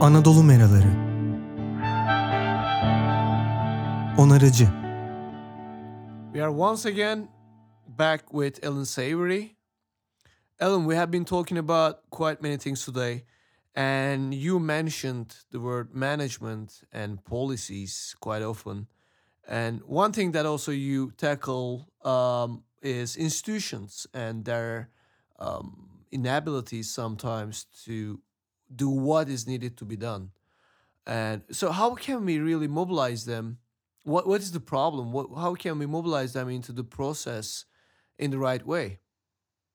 Anadolu Meraları Onarıcı We are once again back with Ellen Savory. Ellen, we have been talking about quite many things today, and you mentioned the word management and policies quite often. And one thing that also you tackle um, is institutions and their um, inability sometimes to do what is needed to be done. And so, how can we really mobilize them? What What is the problem? What, how can we mobilize them into the process in the right way?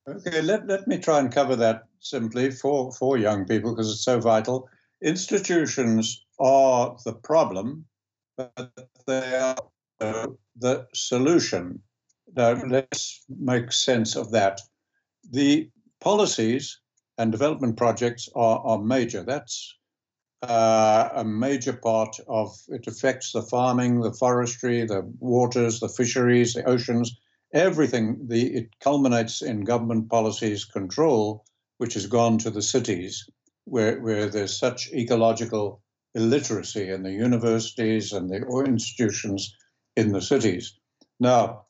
Okay, let, let me try and cover that simply for, for young people because it's so vital. Institutions are the problem, but they are the solution. Now, let's make sense of that. The policies and development projects are, are major. That's uh, a major part of it affects the farming, the forestry, the waters, the fisheries, the oceans, everything. The it culminates in government policies control, which has gone to the cities, where where there's such ecological illiteracy in the universities and the institutions in the cities. Now,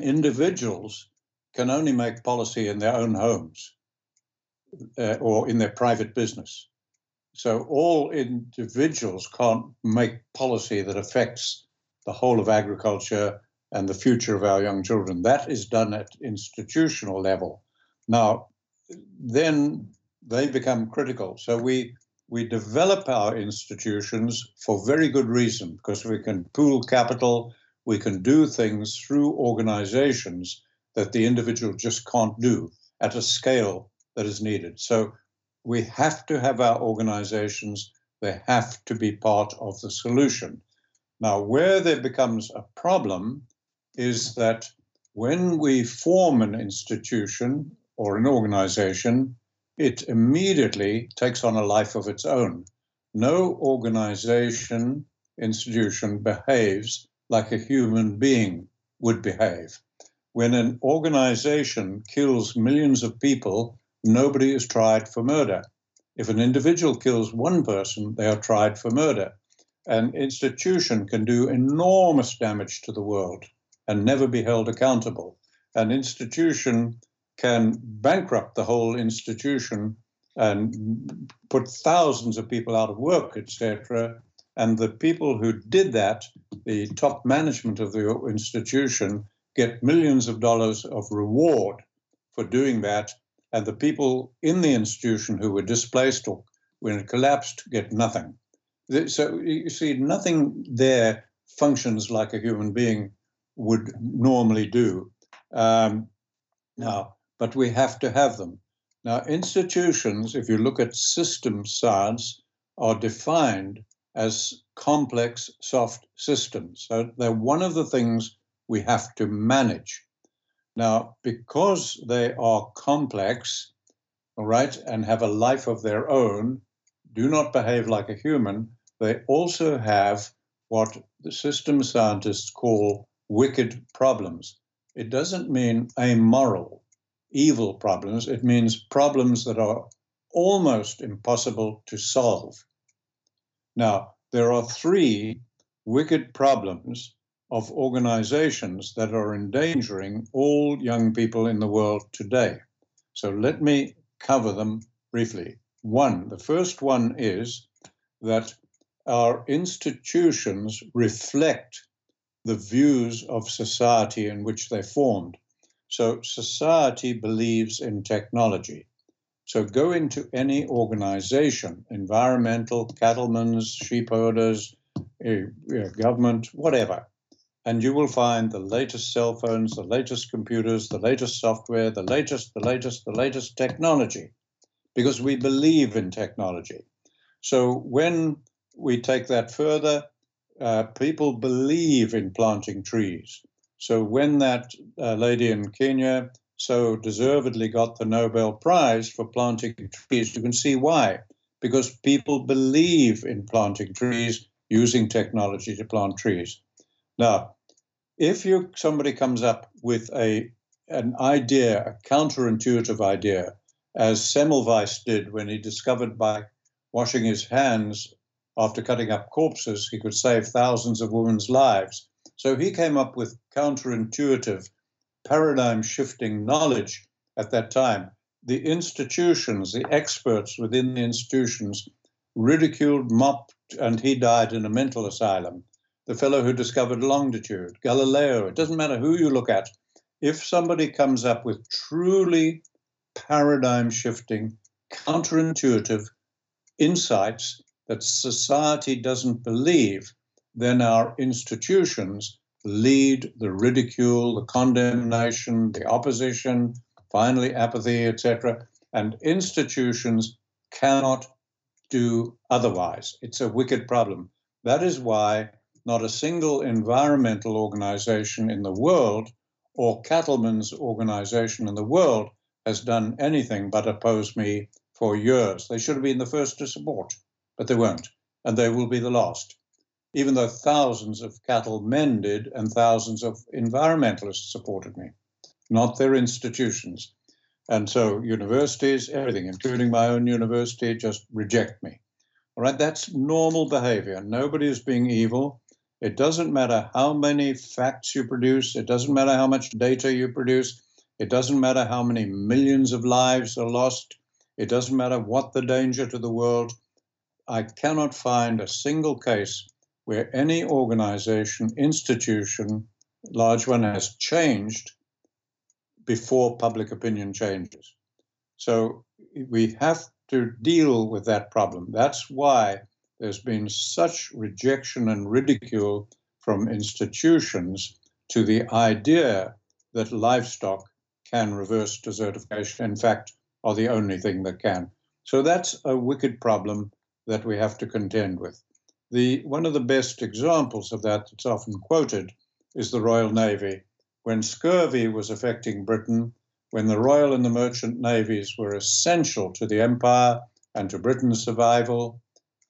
individuals can only make policy in their own homes uh, or in their private business. So all individuals can't make policy that affects the whole of agriculture and the future of our young children. That is done at institutional level. Now, then they become critical. So we we develop our institutions for very good reason because we can pool capital, we can do things through organizations that the individual just can't do at a scale that is needed. So we have to have our organizations, they have to be part of the solution. Now, where there becomes a problem is that when we form an institution or an organization, it immediately takes on a life of its own. No organization, institution behaves like a human being would behave. When an organization kills millions of people, nobody is tried for murder. If an individual kills one person, they are tried for murder. An institution can do enormous damage to the world and never be held accountable. An institution can bankrupt the whole institution and put thousands of people out of work, etc. And the people who did that, the top management of the institution, get millions of dollars of reward for doing that and the people in the institution who were displaced or when it collapsed get nothing. So you see, nothing there functions like a human being would normally do. Um, now, but we have to have them. Now, institutions, if you look at system science, are defined as complex soft systems. So they're one of the things we have to manage. Now, because they are complex, all right, and have a life of their own, do not behave like a human, they also have what the system scientists call wicked problems. It doesn't mean amoral, evil problems, it means problems that are almost impossible to solve. Now, there are three wicked problems of organizations that are endangering all young people in the world today. So let me cover them briefly. One, the first one is that our institutions reflect the views of society in which they formed. So society believes in technology. So go into any organization, environmental, cattlemen's, sheepherders, eh, government, whatever and you will find the latest cell phones, the latest computers, the latest software, the latest, the latest, the latest technology, because we believe in technology. So when we take that further, uh, people believe in planting trees. So when that uh, lady in Kenya so deservedly got the Nobel Prize for planting trees, you can see why. Because people believe in planting trees using technology to plant trees. Now, if you somebody comes up with a an idea, a counterintuitive idea, as Semmelweis did when he discovered by washing his hands after cutting up corpses, he could save thousands of women's lives. So he came up with counterintuitive, paradigm shifting knowledge at that time. The institutions, the experts within the institutions, ridiculed, mocked, and he died in a mental asylum. The fellow who discovered longitude, Galileo, it doesn't matter who you look at. If somebody comes up with truly paradigm shifting, counterintuitive insights that society doesn't believe, then our institutions lead the ridicule, the condemnation, the opposition, finally apathy, etc. And institutions cannot do otherwise. It's a wicked problem. That is why not a single environmental organization in the world or cattlemen's organization in the world has done anything but oppose me for years. They should have been the first to support, but they won't, and they will be the last. Even though thousands of cattle men did and thousands of environmentalists supported me, not their institutions. And so universities, everything, including my own university, just reject me. All right, that's normal behavior. Nobody is being evil. It doesn't matter how many facts you produce, it doesn't matter how much data you produce, it doesn't matter how many millions of lives are lost, it doesn't matter what the danger to the world. I cannot find a single case where any organization, institution, large one, has changed before public opinion changes. So we have to deal with that problem. That's why there's been such rejection and ridicule from institutions to the idea that livestock can reverse desertification. In fact, are the only thing that can. So that's a wicked problem that we have to contend with. The, one of the best examples of that that's often quoted is the Royal Navy. When scurvy was affecting Britain, when the Royal and the Merchant Navies were essential to the empire and to Britain's survival,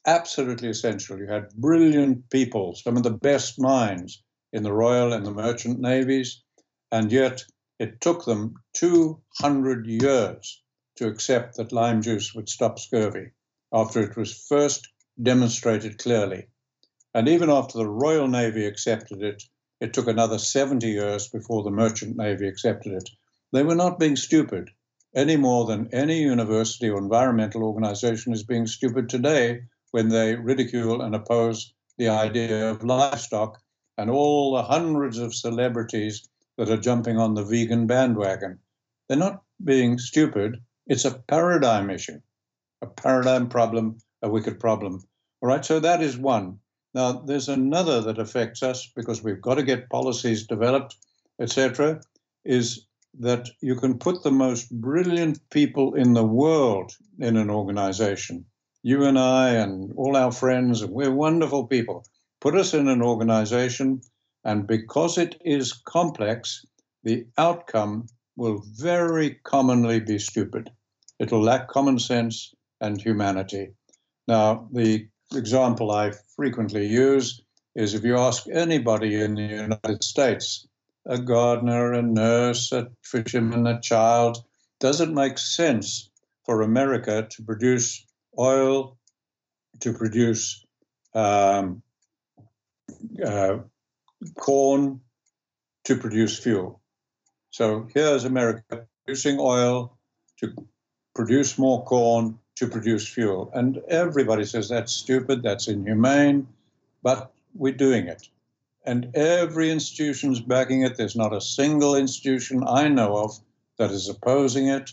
absolutely essential. You had brilliant people, some of the best minds in the Royal and the Merchant Navies, and yet it took them 200 years to accept that lime juice would stop scurvy after it was first demonstrated clearly. And even after the Royal Navy accepted it, it took another 70 years before the Merchant Navy accepted it. They were not being stupid any more than any university or environmental organization is being stupid today when they ridicule and oppose the idea of livestock and all the hundreds of celebrities that are jumping on the vegan bandwagon. They're not being stupid, it's a paradigm issue, a paradigm problem, a wicked problem. All right, so that is one. Now, there's another that affects us because we've got to get policies developed, etc., is that you can put the most brilliant people in the world in an organization. You and I and all our friends, and we're wonderful people. Put us in an organization, and because it is complex, the outcome will very commonly be stupid. It'll lack common sense and humanity. Now, the example I frequently use is if you ask anybody in the United States, a gardener, a nurse, a fisherman, a child, does it make sense for America to produce oil, to produce um, uh, corn, to produce fuel? So here's America producing oil to produce more corn to produce fuel. And everybody says that's stupid, that's inhumane, but we're doing it. And every institution's backing it. There's not a single institution I know of that is opposing it.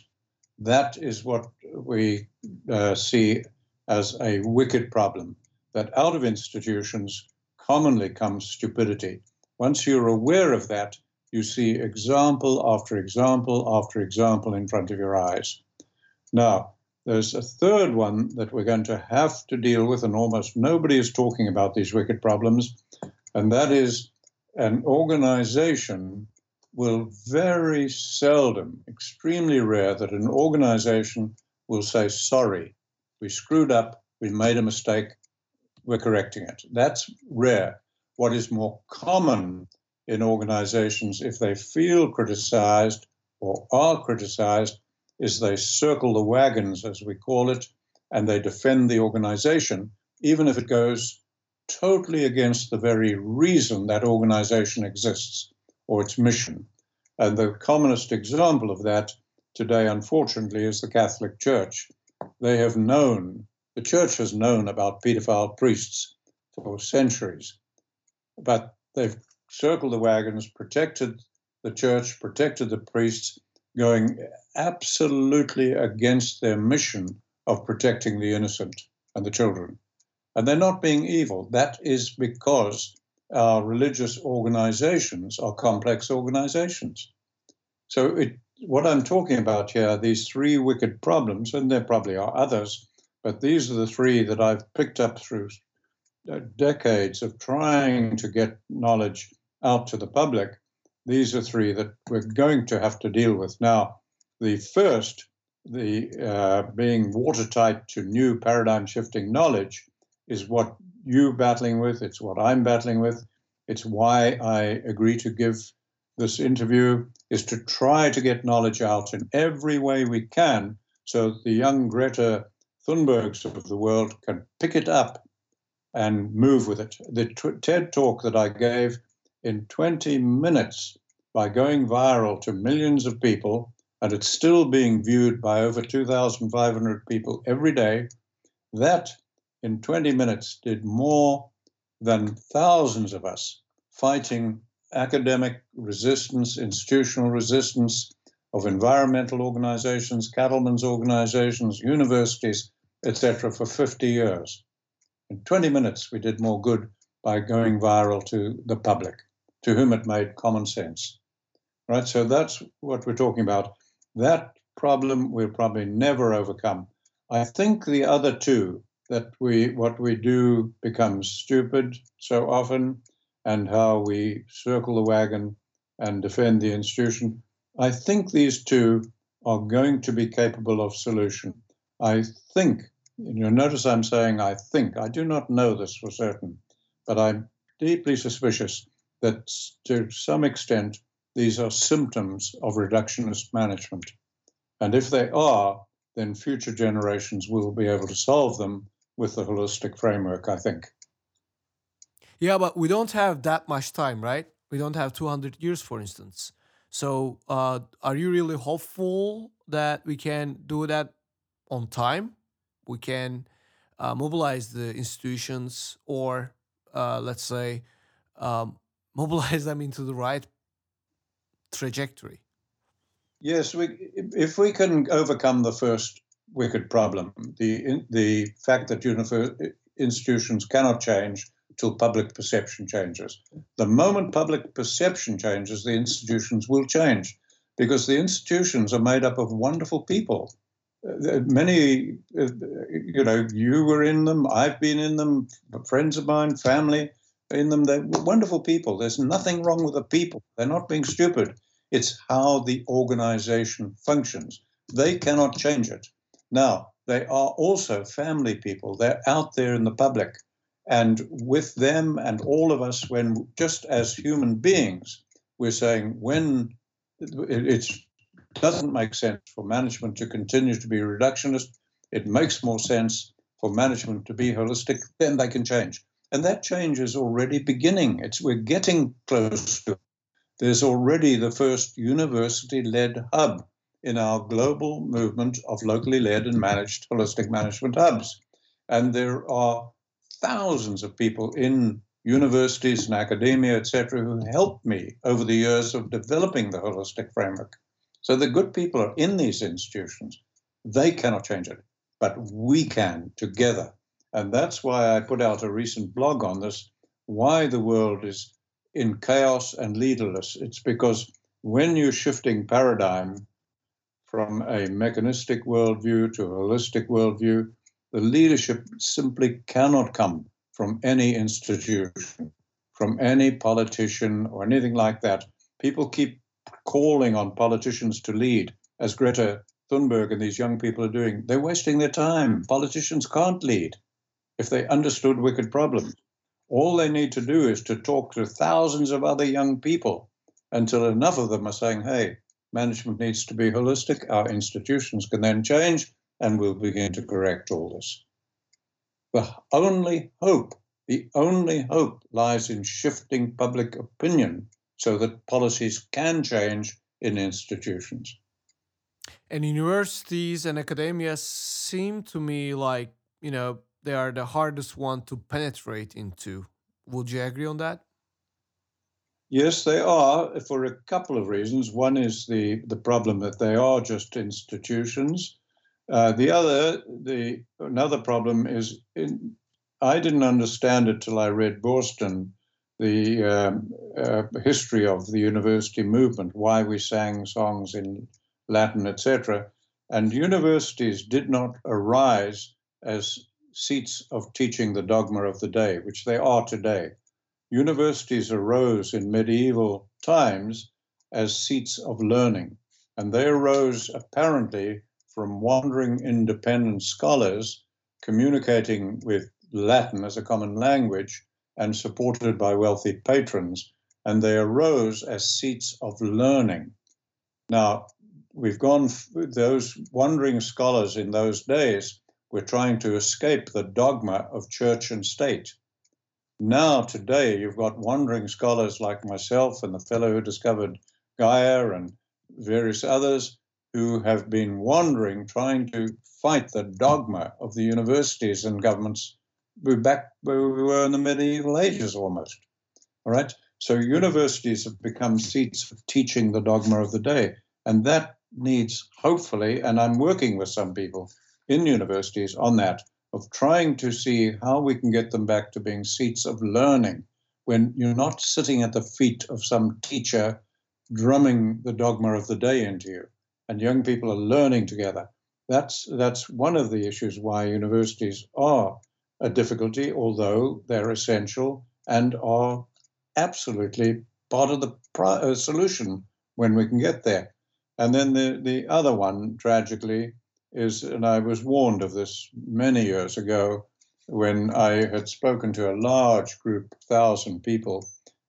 That is what we uh, see as a wicked problem. That out of institutions commonly comes stupidity. Once you're aware of that, you see example after example after example in front of your eyes. Now, there's a third one that we're going to have to deal with, and almost nobody is talking about these wicked problems, and that is an organization will very seldom, extremely rare, that an organization will say, sorry, we screwed up, we made a mistake, we're correcting it. That's rare. What is more common in organizations, if they feel criticized or are criticized, is they circle the wagons, as we call it, and they defend the organization, even if it goes totally against the very reason that organization exists or its mission. And the commonest example of that today, unfortunately, is the Catholic Church. They have known, the church has known about pedophile priests for centuries, but they've circled the wagons, protected the church, protected the priests, going absolutely against their mission of protecting the innocent and the children. And they're not being evil. That is because our religious organizations are complex organizations. So, it, what I'm talking about here, are these three wicked problems, and there probably are others, but these are the three that I've picked up through uh, decades of trying to get knowledge out to the public. These are three that we're going to have to deal with. Now, the first, the uh, being watertight to new paradigm shifting knowledge, is what you're battling with. It's what I'm battling with. It's why I agree to give this interview is to try to get knowledge out in every way we can so that the young Greta Thunbergs of the world can pick it up and move with it. The t- TED talk that I gave in 20 minutes by going viral to millions of people, and it's still being viewed by over 2,500 people every day, that in 20 minutes did more than thousands of us fighting academic resistance, institutional resistance of environmental organizations, cattlemen's organizations, universities, etc., for 50 years. In 20 minutes, we did more good by going viral to the public, to whom it made common sense. Right? So that's what we're talking about. That problem we'll probably never overcome. I think the other two, that we what we do becomes stupid so often, and how we circle the wagon and defend the institution. I think these two are going to be capable of solution. I think You'll notice I'm saying I think. I do not know this for certain, but I'm deeply suspicious that to some extent these are symptoms of reductionist management. And if they are, then future generations will be able to solve them with the holistic framework, I think. Yeah, but we don't have that much time, right? We don't have 200 years, for instance. So, uh, are you really hopeful that we can do that on time? we can uh, mobilize the institutions or uh, let's say um, mobilize them into the right trajectory yes we, if we can overcome the first wicked problem the the fact that institutions cannot change till public perception changes the moment public perception changes the institutions will change because the institutions are made up of wonderful people uh, uh, many, uh, you know, you were in them, I've been in them, friends of mine, family in them. They're wonderful people. There's nothing wrong with the people. They're not being stupid. It's how the organization functions. They cannot change it. Now, they are also family people. They're out there in the public. And with them and all of us, when just as human beings, we're saying when it doesn't make sense for management to continue to be reductionist. It makes more sense for management to be holistic, then they can change. And that change is already beginning. It's we're getting close to it. There's already the first university-led hub in our global movement of locally led and managed holistic management hubs. And there are thousands of people in universities and academia, etc., who helped me over the years of developing the holistic framework. So the good people are in these institutions. They cannot change it, but we can together. And that's why I put out a recent blog on this why the world is in chaos and leaderless. It's because when you're shifting paradigm from a mechanistic worldview to a holistic worldview, the leadership simply cannot come from any institution, from any politician or anything like that. People keep calling on politicians to lead, as Greta Thunberg and these young people are doing, they're wasting their time. Politicians can't lead if they understood wicked problems. All they need to do is to talk to thousands of other young people until enough of them are saying, hey, management needs to be holistic, our institutions can then change, and we'll begin to correct all this. The only hope, the only hope lies in shifting public opinion so that policies can change in institutions. And universities and academia seem to me like, you know, they are the hardest one to penetrate into. Would you agree on that? Yes, they are for a couple of reasons. One is the, the problem that they are just institutions. Uh, the other, the another problem is in, I didn't understand it till I read Boston, the um, uh, history of the university movement, why we sang songs in Latin, etc. And universities did not arise as seats of teaching the dogma of the day, which they are today. Universities arose in medieval times as seats of learning, and they arose apparently from wandering independent scholars communicating with Latin as a common language and supported by wealthy patrons, and they arose as seats of learning. Now, we've gone, those wandering scholars in those days were trying to escape the dogma of church and state. Now, today, you've got wandering scholars like myself and the fellow who discovered Gaia and various others who have been wandering, trying to fight the dogma of the universities and governments. We're back where we were in the medieval ages almost. All right. So universities have become seats of teaching the dogma of the day. And that needs, hopefully, and I'm working with some people in universities on that, of trying to see how we can get them back to being seats of learning when you're not sitting at the feet of some teacher drumming the dogma of the day into you and young people are learning together that's that's one of the issues why universities are a difficulty although they're essential and are absolutely part of the uh, solution when we can get there and then the, the other one tragically is, and I was warned of this many years ago when I had spoken to a large group, thousand people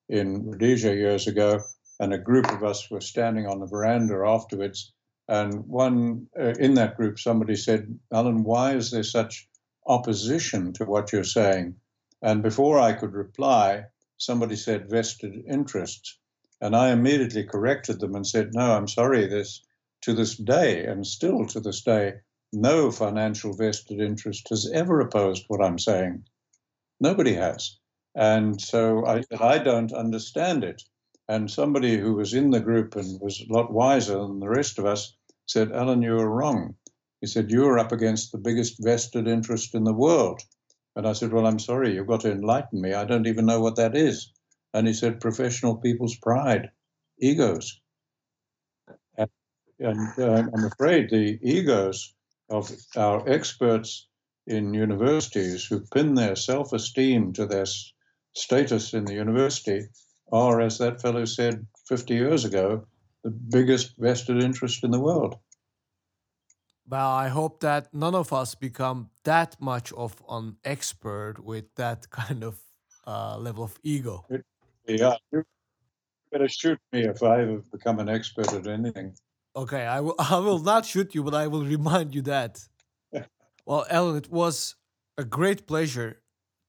in Rhodesia years ago, and a group of us were standing on the veranda afterwards. And one uh, in that group, somebody said, Allan, why is there such opposition to what you're saying? And before I could reply, somebody said vested interests. And I immediately corrected them and said, no, I'm sorry, this to this day, and still to this day, no financial vested interest has ever opposed what I'm saying. Nobody has. And so I, I don't understand it. And somebody who was in the group and was a lot wiser than the rest of us said, Allan, you are wrong. He said, You're up against the biggest vested interest in the world. And I said, Well, I'm sorry, you've got to enlighten me. I don't even know what that is. And he said, Professional people's pride, egos and uh, I'm afraid the egos of our experts in universities who pin their self esteem to their status in the university are, as that fellow said 50 years ago, the biggest vested interest in the world. Well, I hope that none of us become that much of an expert with that kind of uh, level of ego. Yeah, you better shoot me if I ever become an expert at anything. Okay, I will. I will not shoot you, but I will remind you that. well, Ellen, it was a great pleasure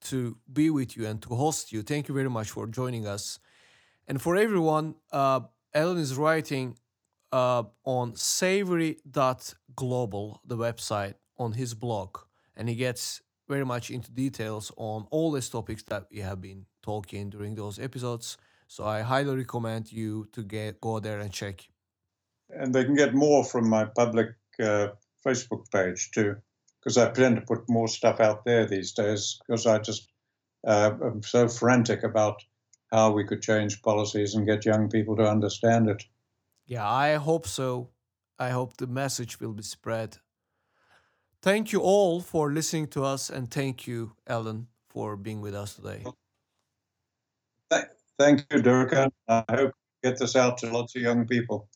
to be with you and to host you. Thank you very much for joining us. And for everyone, uh, Ellen is writing uh, on savory.global, the website, on his blog. And he gets very much into details on all these topics that we have been talking during those episodes. So I highly recommend you to get go there and check and they can get more from my public uh, Facebook page too, because I plan to put more stuff out there these days. Because I just uh, am so frantic about how we could change policies and get young people to understand it. Yeah, I hope so. I hope the message will be spread. Thank you all for listening to us, and thank you, Ellen, for being with us today. Thank you, Durka. I hope we get this out to lots of young people.